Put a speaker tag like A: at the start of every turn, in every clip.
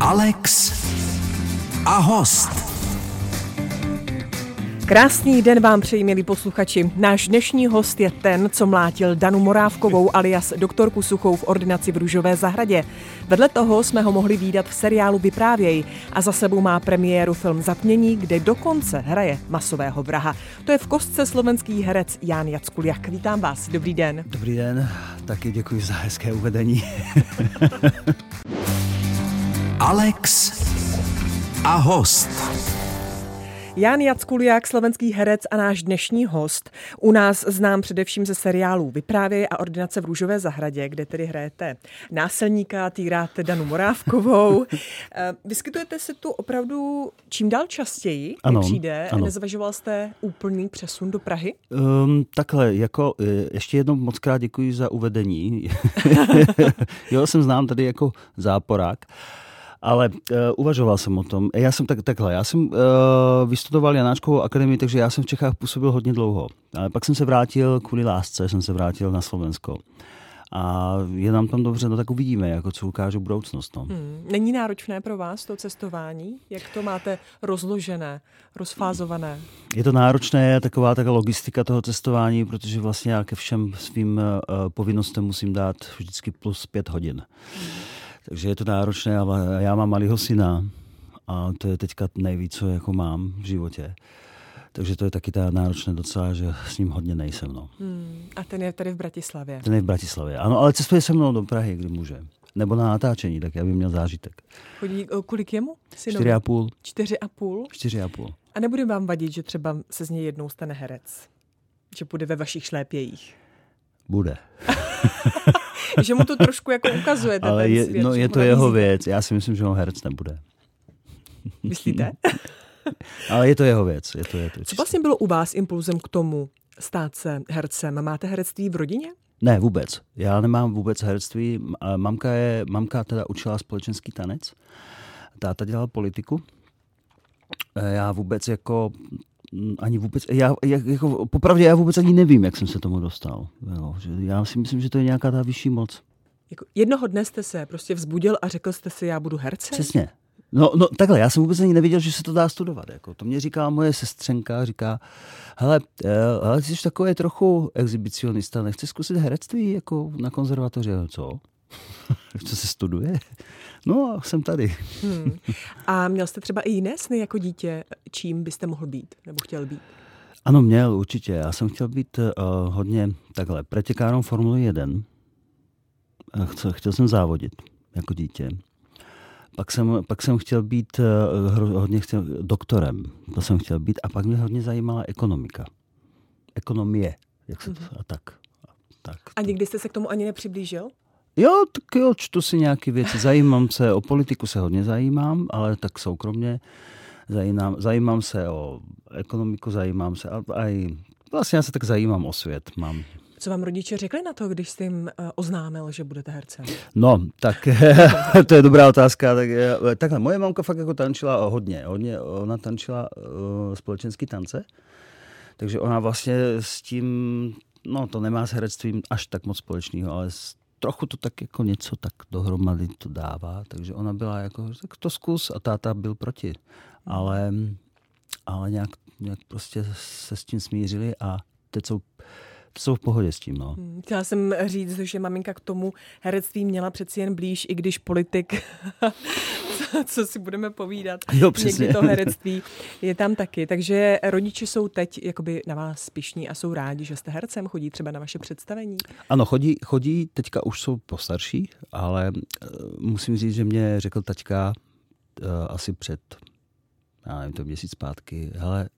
A: Alex a host.
B: Krásný den vám přeji, milí posluchači. Náš dnešní host je ten, co mlátil Danu Morávkovou alias doktorku Suchou v ordinaci v Růžové zahradě. Vedle toho jsme ho mohli výdat v seriálu Vyprávěj a za sebou má premiéru film Zatmění, kde dokonce hraje masového vraha. To je v kostce slovenský herec Jan Jackuliak. Vítám vás, dobrý den.
C: Dobrý den, taky děkuji za hezké uvedení.
A: Alex a host.
B: Jan Jackuliak, slovenský herec a náš dnešní host. U nás znám především ze seriálů Vyprávěj a ordinace v Růžové zahradě, kde tedy hrajete násilníka, týráte Danu Morávkovou. Eh, vyskytujete se tu opravdu čím dál častěji,
C: ano,
B: přijde.
C: ano.
B: Nezvažoval jste úplný přesun do Prahy?
C: Um, takhle, jako eh, ještě jednou moc krát děkuji za uvedení. jo, jsem znám tady jako záporák. Ale uh, uvažoval jsem o tom. Já jsem tak, takhle, já jsem uh, vystudoval Janáčkovou akademii, takže já jsem v Čechách působil hodně dlouho. Ale pak jsem se vrátil kvůli lásce, jsem se vrátil na Slovensko. A je nám tam dobře, no tak uvidíme, jako co ukáže budoucnost. No.
B: Hmm. Není náročné pro vás to cestování? Jak to máte rozložené, rozfázované?
C: Je to náročné, taková taková logistika toho cestování, protože vlastně já ke všem svým uh, povinnostem musím dát vždycky plus pět hodin. Hmm. Takže je to náročné, ale já mám malého syna a to je teďka nejvíc, co jako mám v životě. Takže to je taky ta náročné docela, že s ním hodně nejsem. No.
B: Hmm. A ten je tady v Bratislavě?
C: Ten je v Bratislavě, ano, ale cestuje se mnou do Prahy, kdy může. Nebo na natáčení, tak já bych měl zážitek.
B: Chodí, kolik jemu?
C: Čtyři a půl.
B: Čtyři a půl?
C: Čtyři a půl.
B: A nebude vám vadit, že třeba se z něj jednou stane herec? Že půjde ve vašich šlépějích?
C: Bude.
B: že mu to trošku jako ukazujete.
C: Ale
B: ten
C: je,
B: svět,
C: no, je to jeho věc. Já si myslím, že on herec nebude.
B: Myslíte?
C: Ale je to jeho věc. Je to, je to
B: Co vlastně bylo u vás impulzem k tomu stát se hercem? Máte herectví v rodině?
C: Ne, vůbec. Já nemám vůbec herectví. Mamka, je, mamka teda učila společenský tanec. Táta dělal politiku. Já vůbec jako ani vůbec, já, jako, popravdě já vůbec ani nevím, jak jsem se tomu dostal. Jo, že já si myslím, že to je nějaká ta vyšší moc.
B: Jako jednoho dne jste se prostě vzbudil a řekl jste si, já budu herce?
C: Přesně. No, no takhle, já jsem vůbec ani nevěděl, že se to dá studovat. Jako. To mě říká moje sestřenka, říká, hele, hele ty jsi takový trochu exhibicionista, nechceš zkusit herectví jako na konzervatoři? Co? Co se studuje? No a jsem tady. Hmm.
B: A měl jste třeba i jiné sny jako dítě, čím byste mohl být nebo chtěl být?
C: Ano, měl určitě. Já jsem chtěl být uh, hodně takhle pretěkárom Formule 1. Chtěl, chtěl jsem závodit jako dítě. Pak jsem, pak jsem chtěl být uh, hodně chtěl, doktorem. To jsem chtěl být. A pak mě hodně zajímala ekonomika. Ekonomie. Jak se to, mm-hmm. a tak.
B: A, tak. A nikdy jste se k tomu ani nepřiblížil?
C: Jo, tak jo, čtu si nějaké věci, zajímám se, o politiku se hodně zajímám, ale tak soukromně zajímám, zajímám se o ekonomiku, zajímám se, a, a vlastně já se tak zajímám o svět. Mám
B: co vám rodiče řekli na to, když jste jim eh, oznámil, že budete hercem?
C: No, tak to je dobrá otázka. Tak, takhle, moje mamka fakt jako tančila hodně. hodně ona tančila uh, společenský tance, takže ona vlastně s tím, no to nemá s herectvím až tak moc společného, ale s trochu to tak jako něco tak dohromady to dává, takže ona byla jako, tak to zkus a táta byl proti. Ale, ale nějak, nějak prostě se s tím smířili a teď jsou jsou v pohodě s tím. No.
B: Hmm, chtěla jsem říct, že maminka k tomu herectví měla přeci jen blíž, i když politik, co, co si budeme povídat,
C: jo, přesně.
B: někdy to herectví je tam taky. Takže rodiče jsou teď jakoby na vás pišní a jsou rádi, že jste hercem, chodí třeba na vaše představení?
C: Ano, chodí, chodí teďka už jsou postarší, ale uh, musím říct, že mě řekl taťka uh, asi před, já nevím, to měsíc zpátky, hele,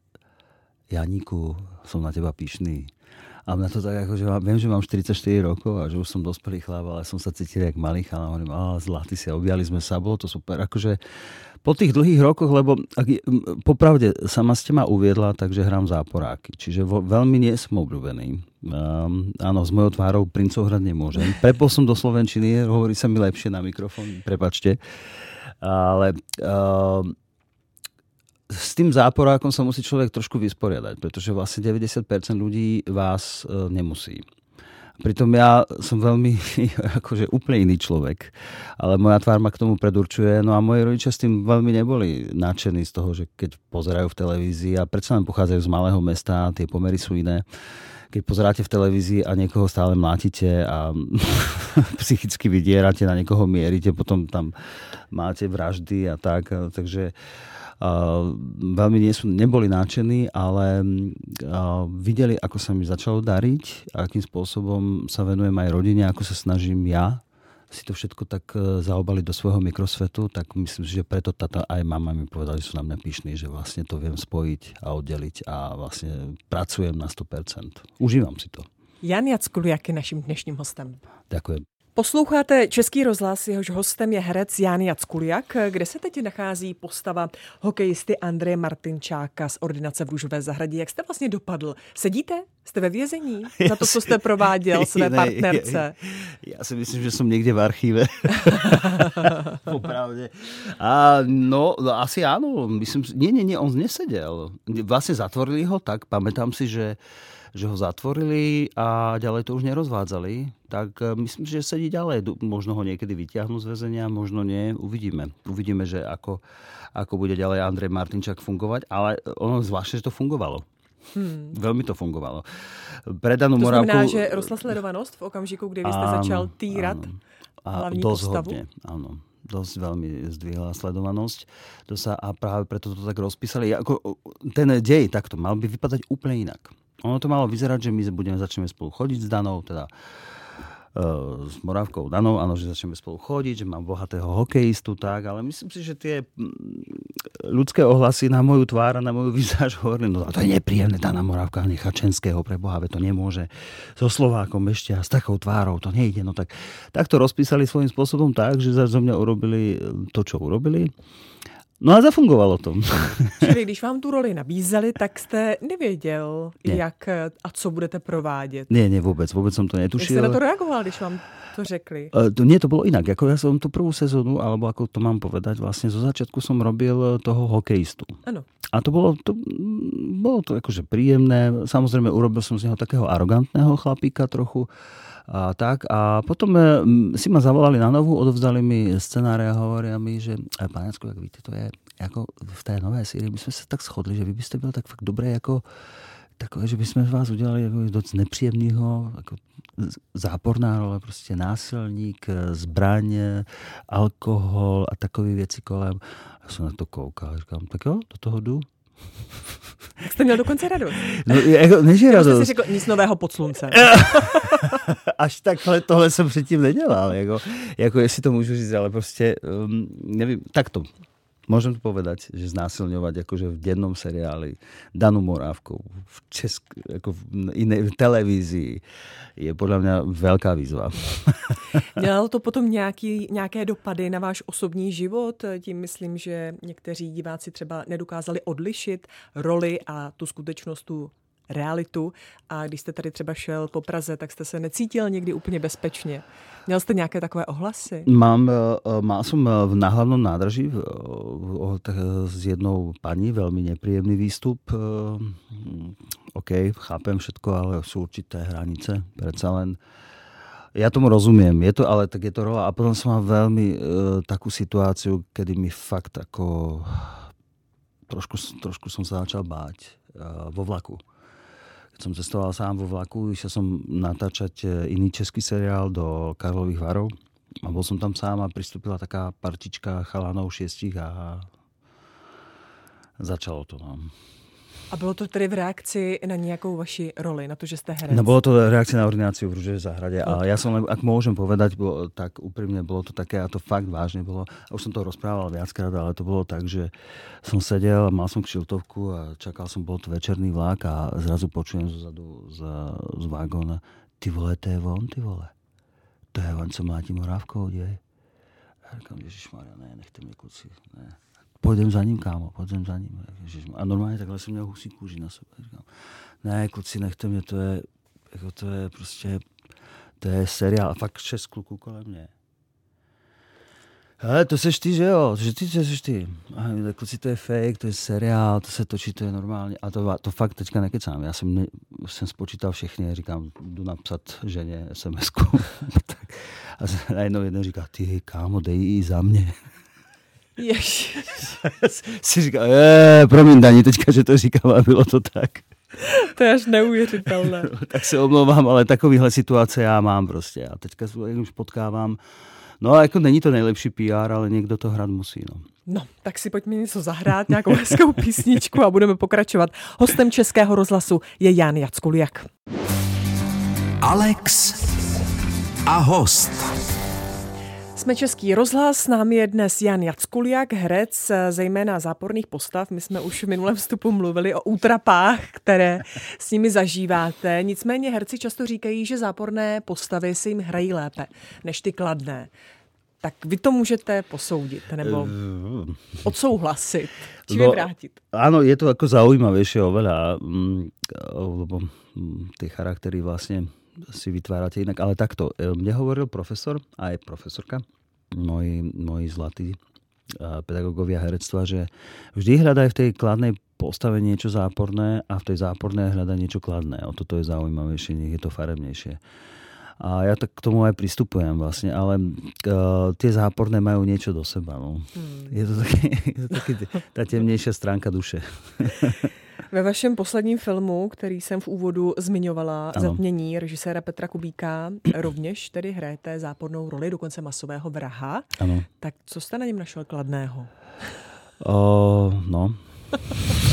C: Janíku, jsou na těba píšný. A na to tak jako, že mám, vím, že mám 44 rokov a že už som dospelý chlap, ale som sa cítil jak malý chlap. Hovorím, a zlatý si, objali sme sa, bolo to super. Akože po tých dlhých rokoch, lebo ak, popravde sama ste ma uviedla, takže hrám záporáky. Čiže vo, veľmi nie som obľúbený. Um, áno, s mojou tvárou princov hrať nemôžem. Prepol som do Slovenčiny, hovorí sa mi lepšie na mikrofón, prepačte. Ale um, s tým záporákom sa musí človek trošku vysporiadať, pretože vlastne 90% ľudí vás e, nemusí. Pritom ja som veľmi, akože úplne iný človek, ale moja tvár ma k tomu predurčuje. No a moji rodičia s tým veľmi neboli nadšení z toho, že keď pozerajú v televízii a predsa len pochádzajú z malého mesta, tie pomery sú iné. Keď pozeráte v televízii a niekoho stále mlátíte a psychicky vydierate, na niekoho mierite, potom tam máte vraždy a tak. Takže uh, veľmi nie sú, neboli náčení, ale videli, ako sa mi začalo dariť akým spôsobom sa venujem aj rodine, ako sa snažím ja si to všetko tak e, zaobaliť do svojho mikrosvetu, tak myslím si, že preto tata aj mama mi povedali, že sú na mňa pyšní, že vlastne to viem spojiť a oddeliť a vlastne pracujem na 100%. Užívam si to.
B: Jan Jackuliak je naším dnešním hostem.
C: Ďakujem.
B: Posloucháte Český rozhlas, jehož hostem je herec Jan Jackuliak, kde se teď nachází postava hokejisty Andreje Martinčáka z ordinace v Růžové zahradě. Jak jste vlastně dopadl? Sedíte? Jste ve vězení za to, co jste prováděl své ne, partnerce?
C: Já si myslím, že jsem někde v archíve. Popravdě. A no, asi ano. Myslím, nie, nie, nie, on neseděl. Vlastně zatvorili ho tak, pamätám si, že že ho zatvorili a ďalej to už nerozvádzali, tak e, myslím, že sedí ďalej. Možno ho niekedy vyťahnú z väzenia, možno nie. Uvidíme. Uvidíme, že ako, ako bude ďalej Andrej Martinčák fungovať, ale ono zvláštne, že to fungovalo. Hmm. Velmi to fungovalo.
B: Pre Danu to Moravku... znamená, že rostla sledovanost v okamžiku, kdy vy jste áno, začal týrat áno. A hlavní dosť postavu? Hodne,
C: áno dosť veľmi zdvihla sledovanosť. To sa, a práve preto to tak rozpísali. Ako, ten dej takto mal by vypadať úplne inak. Ono to malo vyzerať, že my budeme začneme spolu chodiť s Danou, teda uh, s Moravkou Danou, áno, že začneme spolu chodiť, že mám bohatého hokejistu, tak, ale myslím si, že tie ľudské ohlasy na moju tvár a na moju výzaž hovorili, no to je nepríjemné, Dana Moravka nechá Čenského pre Boha, to nemôže so Slovákom ešte a s takou tvárou, to nejde. No tak, tak to rozpísali svojím spôsobom tak, že za mňa urobili to, čo urobili. No a zafungovalo to.
B: Čili když vám tu roli nabízeli, tak jste nevěděl, ne. jak a co budete provádět.
C: Ne, ne, vůbec, vůbec jsem to netušil.
B: Jak jste na to reagoval, když vám to řekli?
C: Uh, to, nie, to bylo jinak. Jako já jsem tu prvú sezónu, alebo ako to mám povedať, vlastně zo začátku jsem robil toho hokejistu.
B: Ano.
C: A to bylo to, bolo to akože príjemné. Samozrejme, urobil som z neho takého arogantného chlapíka trochu. A tak. A potom si ma zavolali na novú, odovzdali mi scenáre a hovoria mi, že pán Jacko, jak víte, to je jako v té nové sérii, my jsme se tak shodli, že vy byste byl tak fakt dobré jako takové, že bychom vás udělali jako dost nepříjemného, jako záporná role, prostě násilník, zbraň, alkohol a takové věci kolem. Já jsem na to koukal, říkám, tak jo, do toho jdu.
B: Jste měl dokonce radost.
C: No, jako, než je radost.
B: Jste si řekl, nic nového pod sluncem.
C: Až takhle tohle jsem předtím nedělal. Jako, jako jestli to můžu říct, ale prostě, um, nevím, tak to. Môžem to povedať, že znásilňovať akože v dennom seriáli Danu Morávkou v, česk, ako v inej v televízii je podľa mňa veľká výzva.
B: Dělalo to potom nějaký, nějaké dopady na váš osobní život? Tím myslím, že někteří diváci třeba nedokázali odlišit roli a tu skutečnost, tu realitu a když jste tady třeba šel po Praze, tak jste se necítil někdy úplně bezpečně. Měl jste nějaké takové ohlasy?
C: Mám, eh, mal som eh, v náhlavnom nádraží s jednou paní velmi nepříjemný výstup. Eh, OK, chápem všetko, ale sú určité hranice. Predsa len ja tomu rozumiem, je to, ale tak je to rola. A potom som mal veľmi uh, takú situáciu, kedy mi fakt ako trošku, trošku som sa začal báť uh, vo vlaku som cestoval sám vo vlaku, išiel som natáčať e, iný český seriál do Karlových varov a bol som tam sám a pristúpila taká partička chalanov šiestich a začalo to. No.
B: A bylo to tedy v reakci na nějakou vaši roli, na to, že jste herec?
C: No bolo to reakcia na ordináciu v Rúžovej záhrade. A ja som, ak môžem povedať, bolo, tak úprimne bolo to také, a to fakt vážne bolo. A už som to rozprával viackrát, ale to bolo tak, že som sedel, mal som kšiltovku a čakal som, bol to večerný vlak a zrazu počujem zozadu z, z vagóna, ty vole, to je von, ty vole. To je von, co mlátí morávkou, dej. Ja říkám, ježišmarja, ne, nechte mě kluci, ne půjdem za ním, kámo, půjdem za ním. A normálně takhle jsem měl husí kůži na sobě. Říkám, ne, kluci, nechte mě, to je, jako to je prostě, to je seriál a fakt šest kluků kolem mě. hele, to seš ty, že jo, že ty, to seš ty. A tak kluci, to je fake, to je seriál, to se točí, to je normálně. A to, to fakt teďka nekecám. Já jsem, jsem spočítal všechny, říkám, jdu napsat ženě sms A najednou jeden říká, ty kámo, dej ji za mě.
B: Ježiš.
C: si říká, je, promiň Dani, teďka, že to říkám a bylo to tak.
B: To je až neuvěřitelné.
C: tak se omlouvám, ale takovýhle situace já mám prostě. A teďka už potkávám No jako není to nejlepší PR, ale někdo to hrát musí. No.
B: No, tak si pojďme něco zahrát, nějakou hezkou písničku a budeme pokračovat. Hostem Českého rozhlasu je Jan Jackuliak.
A: Alex a host.
B: Jsme Český rozhlas, s námi je dnes Jan Jackuliak, herec zejména záporných postav. My jsme už v minulém vstupu mluvili o útrapách, které s nimi zažíváte. Nicméně herci často říkají, že záporné postavy se jim hrají lépe než ty kladné. Tak vy to můžete posoudit nebo eh, odsouhlasit, či no, vyvrátit.
C: Áno, je to ako zaujímavejšie oveľa, mm, lebo mm, tie charaktery vlastne si vytvárate inak. Ale takto, e, mne hovoril profesor, aj profesorka, moji, moji zlatí e, pedagógovia herectva, že vždy hľadaj v tej kladnej postave niečo záporné a v tej zápornej hľadaj niečo kladné. O toto je zaujímavejšie, nech je to farebnejšie. A ja tak k tomu aj pristupujem vlastne, ale uh, tie záporné majú niečo do seba. No. Hmm. Je to taky, je to taky tá temnejšia stránka duše.
B: Ve vašem posledním filmu, který jsem v úvodu zmiňovala, ano. Zatmění režiséra Petra Kubíka, rovněž tedy hrajete zápornou roli, dokonce masového vraha.
C: Ano.
B: Tak co jste na něm našel kladného?
C: O, no.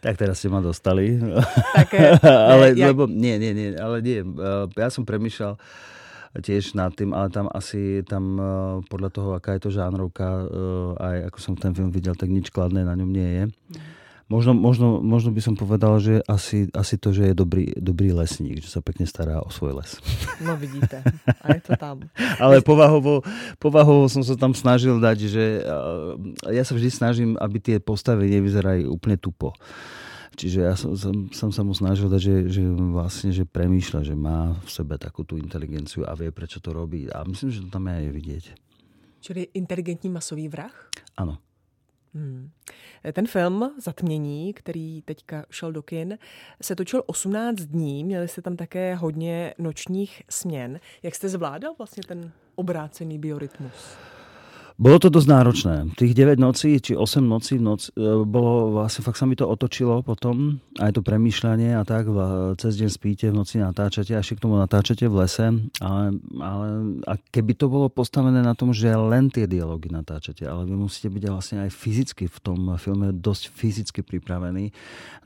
C: tak teraz ste ma dostali.
B: Tak, ne,
C: ale, jak... lebo, nie, nie, nie, ale nie. Ja som premyšľal tiež nad tým, ale tam asi, tam podľa toho, aká je to žánrovka, aj ako som ten film videl, tak nič kladné na ňom nie je. Možno, možno, možno by som povedal, že asi, asi to, že je dobrý, dobrý lesník, že sa pekne stará o svoj les.
B: No vidíte, a je to tam.
C: Ale povahovo, povahovo som sa tam snažil dať, že ja sa vždy snažím, aby tie postavy nevyzerajú úplne tupo. Čiže ja som, som, som sa mu snažil dať, že, že vlastne že premýšľa, že má v sebe takú tú inteligenciu a vie, prečo to robí. A myslím, že to tam je vidieť.
B: Čili inteligentní masový vrah?
C: Ano.
B: Hmm. Ten film Zatmění, který teďka šel do kin, se točil 18 dní, měli jste tam také hodně nočních směn. Jak jste zvládal vlastně ten obrácený biorytmus?
C: Bolo to dosť náročné. Tých 9 nocí, či 8 nocí v noc, e, bolo vlastne, fakt sa mi to otočilo potom, aj to premýšľanie a tak, cez deň spíte, v noci natáčate, a k tomu natáčate v lese, ale, ale a keby to bolo postavené na tom, že len tie dialógy natáčate, ale vy musíte byť vlastne aj fyzicky v tom filme dosť fyzicky pripravení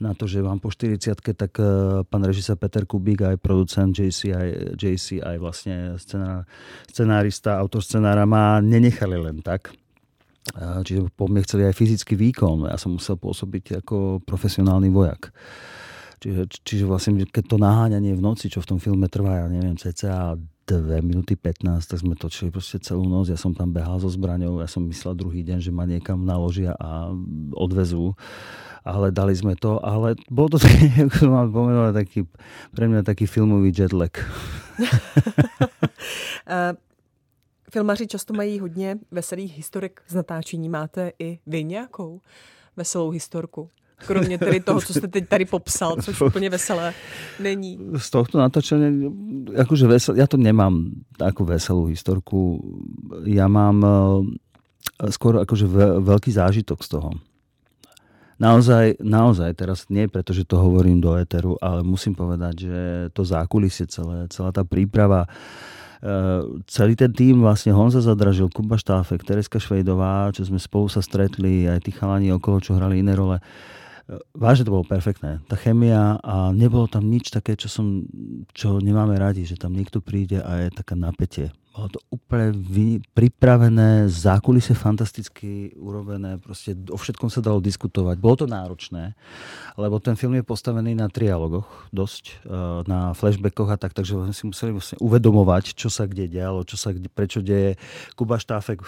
C: na to, že vám po 40 tak e, pán režisér Peter Kubík, aj producent JC, aj, JC, aj vlastne scenár, scenárista, autor scenára ma nenechali len tak. Čiže po mne chceli aj fyzický výkon. Ja som musel pôsobiť ako profesionálny vojak. Čiže, čiže vlastne, keď to naháňanie v noci, čo v tom filme trvá, ja neviem, cca 2 minúty 15, tak sme točili proste celú noc. Ja som tam behal so zbraňou, ja som myslel druhý deň, že ma niekam naložia a odvezú. Ale dali sme to, ale bol to taký, ako som mám pomenovať, taký, pre mňa taký filmový jetlag.
B: Filmaři často mají hodně veselých historek z natáčení. Máte i vy nějakou veselou historku? Kromě tedy toho, co jste teď tady popsal, což úplně veselé není.
C: Z tohto natáčení, akože vesel, ja to nemám takú veselú historku. Ja mám uh, skôr akože veľký zážitok z toho. Naozaj, naozaj, teraz nie preto, že to hovorím do éteru, ale musím povedať, že to zákulisie celé, celá tá príprava, Eh, celý ten tým vlastne Honza Zadražil, Kuba Štáfek, Tereska Švejdová, čo sme spolu sa stretli, aj tí chalani okolo, čo hrali iné role. Vážne to bolo perfektné. Tá chemia a nebolo tam nič také, čo, som, čo nemáme radi, že tam niekto príde a je taká napätie bolo to úplne vy, pripravené, zákulisie fantasticky urobené, proste o všetkom sa dalo diskutovať. Bolo to náročné, lebo ten film je postavený na trialogoch dosť, eh, na flashbackoch a tak, takže si museli vlastne uvedomovať, čo sa kde dialo, čo sa kde, prečo deje. Kuba Štáfek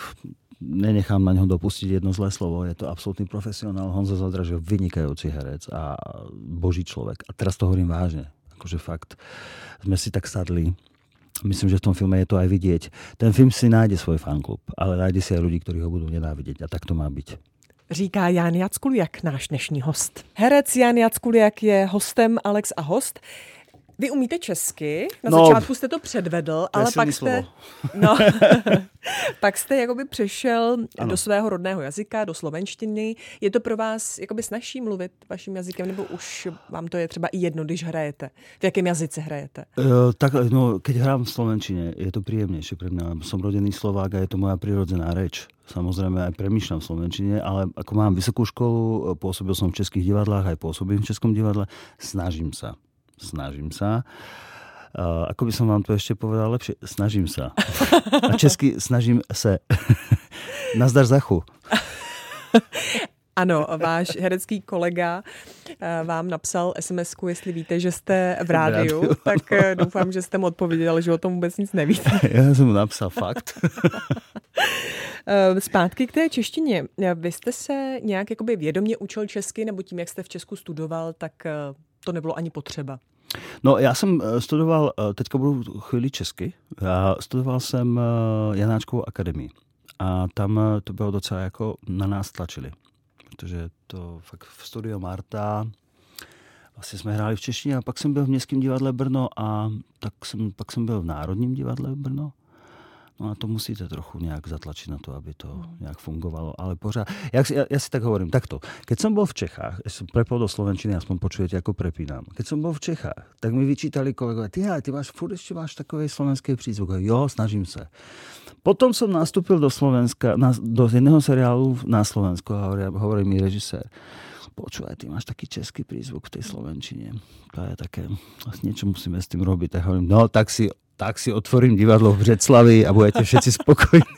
C: nenechám na ňo dopustiť jedno zlé slovo, je to absolútny profesionál, Honza Zadražil, vynikajúci herec a boží človek. A teraz to hovorím vážne, akože fakt, sme si tak sadli Myslím, že v tom filme je to aj vidieť. Ten film si nájde svoj fanklub, ale nájde si aj ľudí, ktorí ho budú nenávidieť. A tak to má byť.
B: Říká Jan Jackuliak, náš dnešní host. Herec Jan Jackuliak je hostem Alex a host. Vy umíte česky, na no, začátku jste to předvedl,
C: to
B: ale pak
C: slovo.
B: jste, no, pak jste jakoby přešel ano. do svého rodného jazyka, do slovenštiny. Je to pro vás jakoby snažší mluvit vaším jazykem, nebo už vám to je třeba i jedno, když hrajete? V jakém jazyce hrajete?
C: Uh, tak, no, keď hrám v slovenčine, je to príjemnejšie pre mňa. Som rodený Slovák a je to moja prirodzená reč. Samozrejme aj premýšľam v slovenčine, ale ako mám vysokú školu, pôsobil som v českých divadlách, aj pôsobím v českom divadle, snažím sa snažím sa. Uh, ako by som vám to ešte povedal lepšie? Snažím sa. A česky snažím se. Nazdar Zachu.
B: Ano, váš herecký kolega vám napsal sms jestli víte, že jste v rádiu, tak eh, doufám, že jste mu odpověděl, že o tom vůbec nic nevíte.
C: Já jsem mu napsal fakt.
B: Eh, zpátky k té češtině. Vy jste se nějak jakoby vědomě učil česky, nebo tím, jak jste v Česku studoval, tak eh, to nebylo ani potřeba.
C: No já jsem eh, studoval, eh, teďka budu chvíli česky, já studoval jsem eh, Janáčkovou akademii. A tam to bylo docela jako na nás tlačili, protože to fakt v studiu Marta vlastně jsme hráli v češtině a pak jsem byl v Městském divadle Brno a tak jsem, pak jsem byl v Národním divadle Brno No a to musíte trochu nějak zatlačit na to, aby to mm. nějak fungovalo. Ale pořád, ja, ja si tak hovorím, takto. Keď som bol v Čechách, ja som prepol do Slovenčiny, aspoň počujete, ako prepínam. Keď som bol v Čechách, tak mi vyčítali kolegové, ty, ty máš, furt ešte máš takový slovenský prízvuk. Jo, snažím sa. Potom som nastúpil do Slovenska, na, do jedného seriálu na Slovensku a hovorí, hovorí mi režisér počúvaj, ty máš taký český prízvuk v tej Slovenčine. To je také, niečo musíme s tým robiť. Tak hovorím, no tak si tak si otvorím divadlo v Břeclavi a budete všetci spokojní.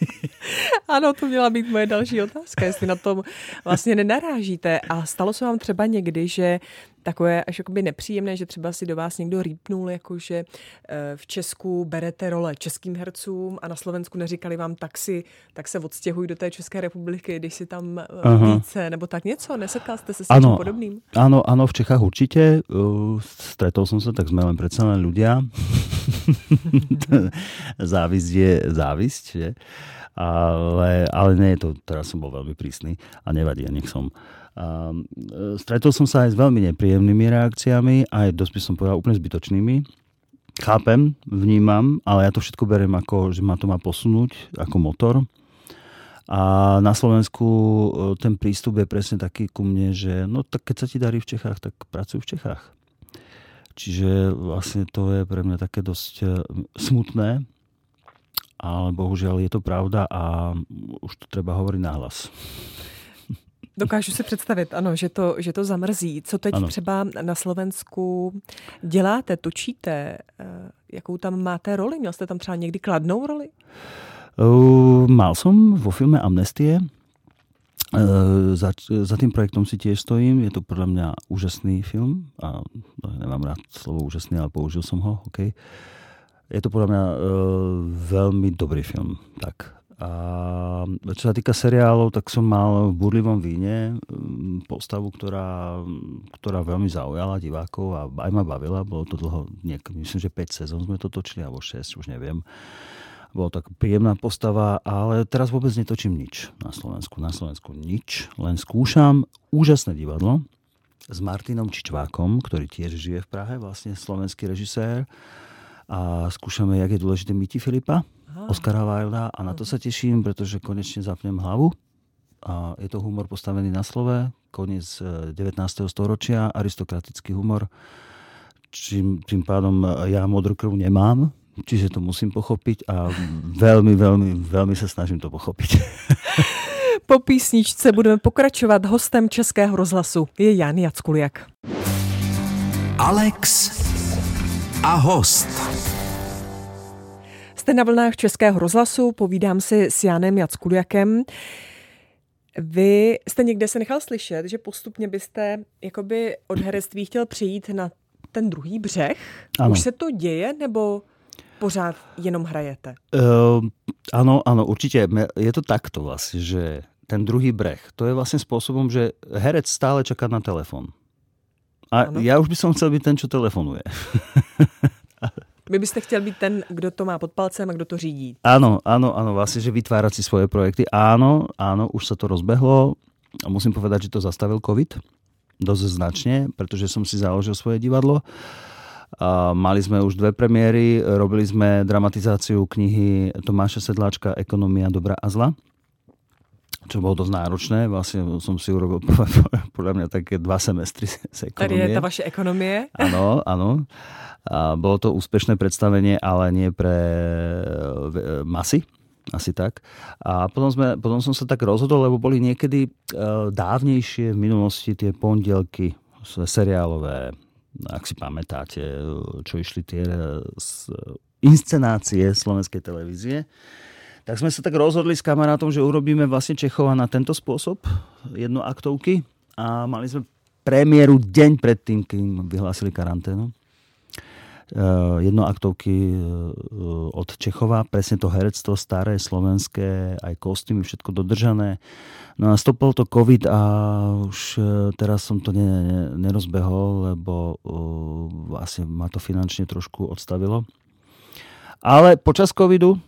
B: Ano, to měla být moje další otázka, jestli na tom vlastně nenarážíte. A stalo se vám třeba někdy, že takové až jakoby nepříjemné, že třeba si do vás někdo rýpnul, jakože eh, v Česku berete role českým hercům a na Slovensku neříkali vám tak si, tak se odstěhuj do té České republiky, když si tam eh, Aha. více, nebo tak něco. Nesetkal jste se s ano, podobným?
C: Ano, ano, v Čechách určitě. Uh, stretol jsem se, tak jsme len přece len ľudia. závisť je závisť, že? Ale, ale nie je to, teraz som bol veľmi prísny a nevadí, nech som. A, e, stretol som sa aj s veľmi nepríjemnými reakciami, aj dosť by som povedal úplne zbytočnými. Chápem, vnímam, ale ja to všetko beriem ako, že ma to má posunúť ako motor. A na Slovensku e, ten prístup je presne taký ku mne, že no tak keď sa ti darí v Čechách, tak pracuj v Čechách. Čiže vlastne to je pre mňa také dosť e, smutné, ale bohužiaľ je to pravda a už to treba hovoriť nahlas.
B: Dokážu si představit, ano, že to, že to zamrzí. Co teď ano. třeba na Slovensku děláte, točíte? Eh, jakou tam máte roli? Měl jste tam třeba někdy kladnou roli?
C: Uh, mal som vo filme Amnestie. Uh, za, za tým projektom si tiež stojím. Je to podľa mňa úžasný film. A no, nemám rád slovo úžasný, ale použil som ho. Okay. Je to podľa mňa uh, veľmi dobrý film. Tak, a čo sa týka seriálov, tak som mal v Burlivom víne mm, postavu, ktorá, ktorá veľmi zaujala divákov a aj ma bavila. Bolo to dlho, niek- myslím, že 5 sezón sme to točili, alebo 6, už neviem. Bolo tak príjemná postava, ale teraz vôbec netočím nič na Slovensku. Na Slovensku nič, len skúšam úžasné divadlo s Martinom Čičvákom, ktorý tiež žije v Prahe, vlastne slovenský režisér. A skúšame, jak je dôležité Miti Filipa, Oscara Wilda a na to sa teším, pretože konečne zapnem hlavu. A je to humor postavený na slove, koniec 19. E, storočia, aristokratický humor. Čím, tým pádom e, ja modrú krv nemám, čiže to musím pochopiť a veľmi, veľmi, veľmi sa snažím to pochopiť.
B: Po písničce budeme pokračovat. Hostem Českého rozhlasu je Jan Jackuliak.
A: Alex a host.
B: Jste na vlnách Českého rozhlasu, povídám si s Janem Jackuliakem. Vy jste někde se nechal slyšet, že postupně byste jakoby od herectví chtěl přijít na ten druhý břeh. Ano. Už se to děje, nebo pořád jenom hrajete?
C: Uh, ano, ano, určitě. Je to takto vlastně, že ten druhý breh, to je vlastně způsobem, že herec stále čeká na telefon. A ano. já už by som chcel být ten, čo telefonuje.
B: Vy byste chtěl být ten, kdo to má pod palcem a kdo to řídí.
C: Áno, áno, áno, vlastne, že vytvárať si svoje projekty. Áno, áno, už sa to rozbehlo. A musím povedať, že to zastavil COVID dosť značne, pretože som si založil svoje divadlo. A mali sme už dve premiéry, robili sme dramatizáciu knihy Tomáša Sedláčka Ekonomia dobra a zla čo bolo dosť náročné. Vlastne som si urobil podľa mňa také dva semestry z ekonomie.
B: Tady je tá vaše ekonomie.
C: Áno, áno. A bolo to úspešné predstavenie, ale nie pre e, masy, asi tak. A potom, sme, potom som sa tak rozhodol, lebo boli niekedy uh, dávnejšie v minulosti tie pondelky seriálové, ak si pamätáte, čo išli tie z inscenácie slovenskej televízie. Tak sme sa tak rozhodli s kamarátom, že urobíme vlastne Čechova na tento spôsob, jednoaktovky a mali sme premiéru deň predtým, kým vyhlásili karanténu. Uh, jednoaktovky uh, od Čechova, presne to herectvo staré, slovenské, aj kostýmy, všetko dodržané. No a stopol to COVID a už uh, teraz som to ne, ne, nerozbehol, lebo vlastne ma to finančne trošku odstavilo. Ale počas covidu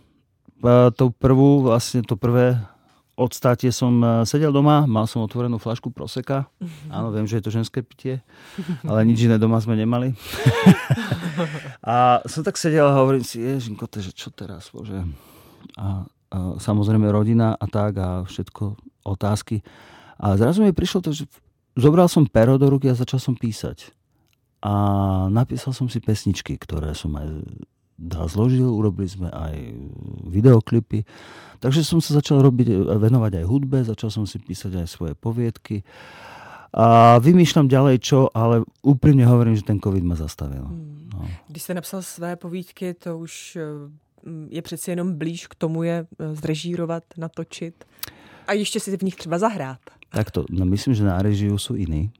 C: to prvú, vlastne to prvé odstátie som e, sedel doma, mal som otvorenú flašku proseka. Áno, viem, že je to ženské pitie, ale nič iné doma sme nemali. a som tak sedel a hovorím si, ježinko, že čo teraz, bože. A, a samozrejme rodina a tak a všetko otázky. A zrazu mi prišlo to, že zobral som pero do ruky a začal som písať. A napísal som si pesničky, ktoré som aj dá zložil, urobili sme aj videoklipy. Takže som sa začal robiť, venovať aj hudbe, začal som si písať aj svoje poviedky. A vymýšľam ďalej čo, ale úprimne hovorím, že ten covid ma zastavil. Hmm.
B: No. Když jste napsal své povídky, to už eh, je přeci jenom blíž k tomu je eh, zrežírovat, natočit a ještě si v nich třeba zahrát.
C: Tak to, no myslím, že na režiu sú iní.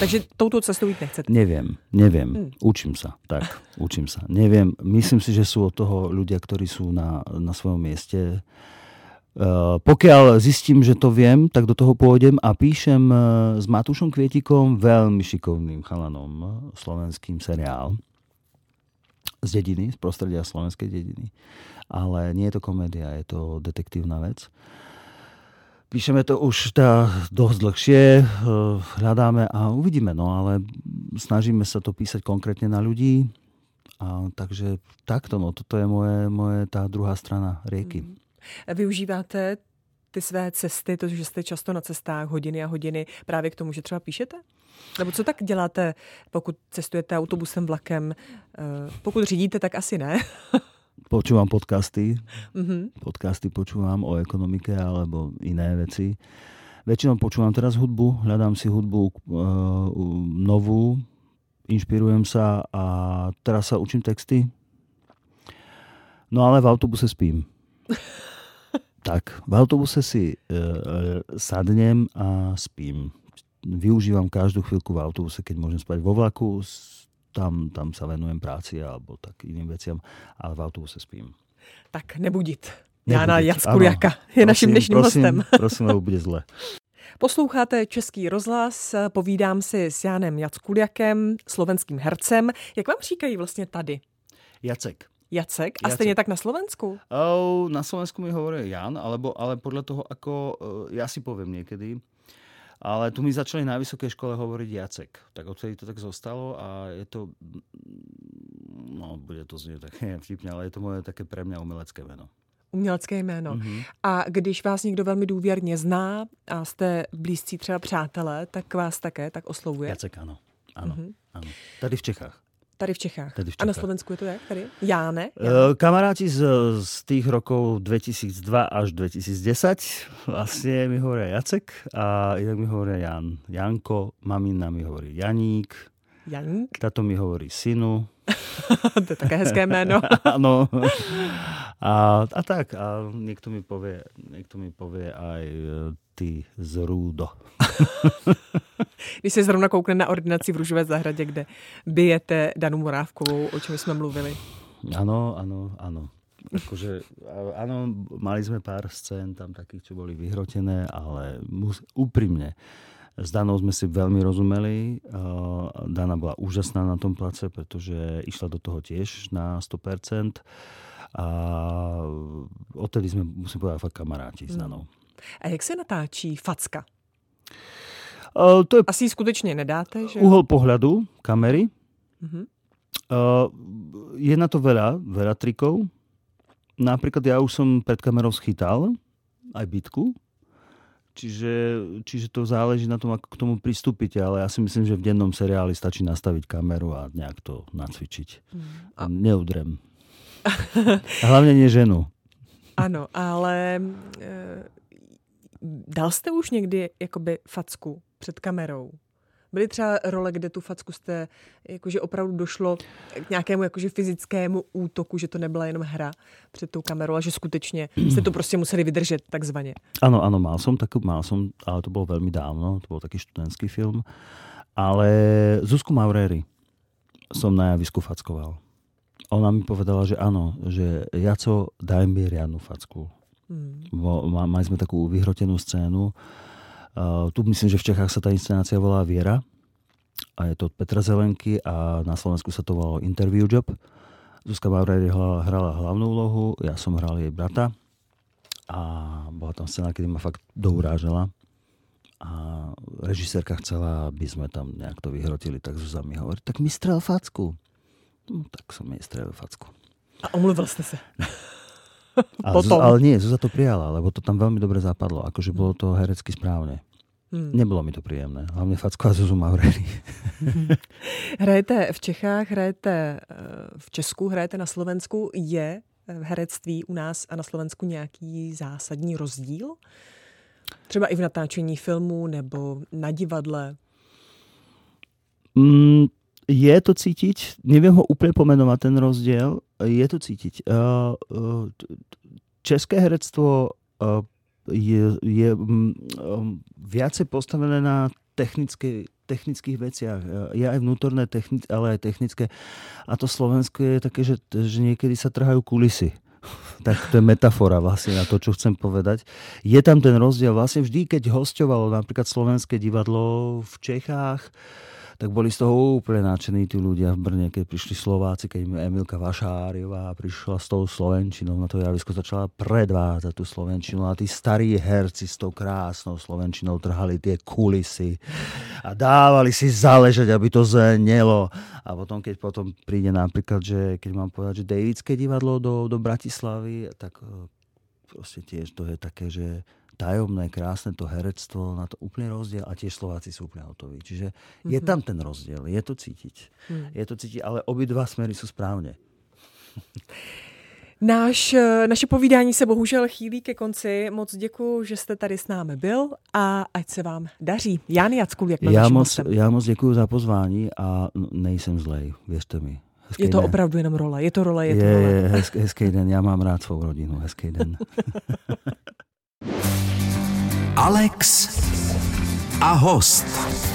B: Takže touto cestou jít nechcete?
C: Neviem, neviem. Hmm. Učím sa, tak, učím sa. Neviem, myslím si, že sú od toho ľudia, ktorí sú na, na svojom mieste. Uh, pokiaľ zistím, že to viem, tak do toho pôjdem a píšem uh, s Matúšom Kvietikom, veľmi šikovným chalanom, slovenským seriál z dediny, z prostredia slovenskej dediny. Ale nie je to komédia, je to detektívna vec. Píšeme to už teda dosť dlhšie, eh, hľadáme a uvidíme, no ale snažíme sa to písať konkrétne na ľudí. A takže takto, no toto je moje, moje tá druhá strana rieky. Mm.
B: Využíváte ty své cesty, to, že jste často na cestách hodiny a hodiny právě k tomu, že třeba píšete? Nebo co tak děláte, pokud cestujete autobusem, vlakem? Eh, pokud řídíte, tak asi ne.
C: počúvam podcasty. Mm-hmm. Podcasty počúvam o ekonomike alebo iné veci. Väčšinou počúvam teraz hudbu, hľadám si hudbu uh, novú, inšpirujem sa a teraz sa učím texty. No ale v autobuse spím. tak, v autobuse si uh, sadnem a spím. Využívam každú chvíľku v autobuse, keď môžem spať vo vlaku, tam, tam sa venujem práci alebo tak iným veciam, ale v autobuse spím.
B: Tak nebudit. Jana Jackuliaka je prosím, naším dnešním
C: prosím,
B: hostem.
C: Prosím, nebo bude zle.
B: Posloucháte Český rozhlas, povídám si s Janem Jackuliakem, slovenským hercem. Jak vám říkají vlastně tady?
C: Jacek.
B: Jacek? A Jacek. stejně tak na Slovensku?
C: Oh, na Slovensku mi hovorí Jan, alebo, ale podľa toho, ako uh, ja si poviem niekedy, ale tu mi začali na vysokej škole hovoriť Jacek. Tak odtedy to tak zostalo a je to, no bude to znieť tak vtipne, ale je to moje také pre mňa umelecké meno.
B: Umělecké jméno. Mm-hmm. A když vás někdo velmi důvěrně zná a jste blízcí třeba přátelé, tak vás také tak oslovuje?
C: Jacek, ano. Ano, mm-hmm. ano. Tady v Čechách.
B: Tady v Čechách.
C: Tady v
B: Čechách. A na Slovensku je to jak tady? Jáne?
C: Uh, kamaráti z, z tých rokov 2002 až 2010 vlastne mi hovoria Jacek a inak mi hovoria Jan. Janko, mamina mi hovorí Janík.
B: Janík?
C: Tato mi hovorí synu.
B: to je také hezké jméno.
C: Áno. a, a tak, a niekto mi povie, niekto mi povie aj ty z Rúdo.
B: Když se zrovna koukne na ordinaci v Růžové zahradě, kde bijete Danu Morávkovou, o čem jsme mluvili.
C: Áno, áno, áno. Akože, áno, mali sme pár scén tam takých, čo boli vyhrotené, ale mus, úprimne, S Danou sme si veľmi rozumeli. Dana bola úžasná na tom place, pretože išla do toho tiež na 100%. A odtedy sme, musím povedať, fakt kamaráti s Danou.
B: A jak se natáčí facka?
C: Uh, to je
B: Asi skutečně nedáte, že?
C: uhol pohľadu kamery.
B: Mhm.
C: Uh, je na to veľa, veľa trikov. Napríklad ja už som pred kamerou schytal aj bitku, čiže, čiže to záleží na tom, ako k tomu pristúpite, ale ja si myslím, že v dennom seriáli stačí nastaviť kameru a nejak to nacvičiť. A... Neudrem. A hlavne nie ženu.
B: Ano, ale e, dal jste už někdy jakoby facku před kamerou? Byly třeba role, kde tu facku jste, jakože opravdu došlo k nějakému jakože fyzickému útoku, že to nebyla jenom hra před tou kamerou, a že skutečně jste to prostě museli vydržet takzvaně.
C: Áno, áno, mal som, tak, mal som, ale to bolo veľmi dávno, to bol taký študentský film. Ale Zuzku Maureri som na javisku fackoval. Ona mi povedala, že áno, že Jaco, daj mi riadnu facku. Ma- mali sme takú vyhrotenú scénu. Uh, tu myslím, že v Čechách sa tá inscenácia volá Viera. A je to od Petra Zelenky a na Slovensku sa to volalo Interview Job. Zuzka Maureri hrala, hrala hlavnú úlohu, ja som hral jej brata. A bola tam scéna, kedy ma fakt dourážala. A režisérka chcela, aby sme tam nejak to vyhrotili, tak Zuzá mi hovorí, tak mi strel facku. No, tak som jej strelil facku.
B: A omluvil jste se.
C: Ale,
B: Potom.
C: Zuz, ale nie, Zuzá to prijala, lebo to tam veľmi dobre zapadlo. Akože bolo to herecky správne.
B: Hmm.
C: Nebolo mi to príjemné. Hlavne facko a Zuzu Maureri.
B: Hrajete v Čechách, hrajete eh, v Česku, hrajete na Slovensku. Je v herectví u nás a na Slovensku nějaký zásadní rozdíl? Třeba i v natáčení filmů nebo na divadle?
C: Mm, je to cítiť, neviem ho úplne pomenovať ten rozdiel, je to cítiť. Uh, uh, české herectvo uh, je, je um, um, viacej postavené na technické, technických veciach. Uh, Je aj vnútorné, techni- ale aj technické. A to Slovensko je také, že, že niekedy sa trhajú kulisy. Tak to je metafora vlastne na to, čo chcem povedať. Je tam ten rozdiel. Vlastne vždy, keď hostovalo napríklad slovenské divadlo v Čechách, tak boli z toho úplne nadšení tí ľudia v Brne, keď prišli Slováci, keď Emilka Vašáriová prišla s tou Slovenčinou na to javisko, začala predvádzať tú Slovenčinu a tí starí herci s tou krásnou Slovenčinou trhali tie kulisy a dávali si záležať, aby to znelo. A potom, keď potom príde napríklad, že keď mám povedať, že Davidské divadlo do, do Bratislavy, tak proste tiež to je také, že tajomné, krásne to herectvo, na to úplne rozdiel a tiež Slováci sú úplne hotoví. Čiže je tam ten rozdiel, je to cítiť. Je to cítiť, ale obidva smery sú správne.
B: Náš, eh, naše povídání se bohužel chýlí ke konci. Moc děkuji, že jste tady s námi byl a ať se vám daří. Jan Jackul, jak naším
C: moc, ja moc děkuji za pozvání a nejsem zlej, věřte mi. Hezký
B: Je to
C: den.
B: opravdu jenom role, je to role, je
C: je,
B: to role.
C: je hezký, hezký den, já mám rád svou rodinu, hezký den.
A: Alex a host.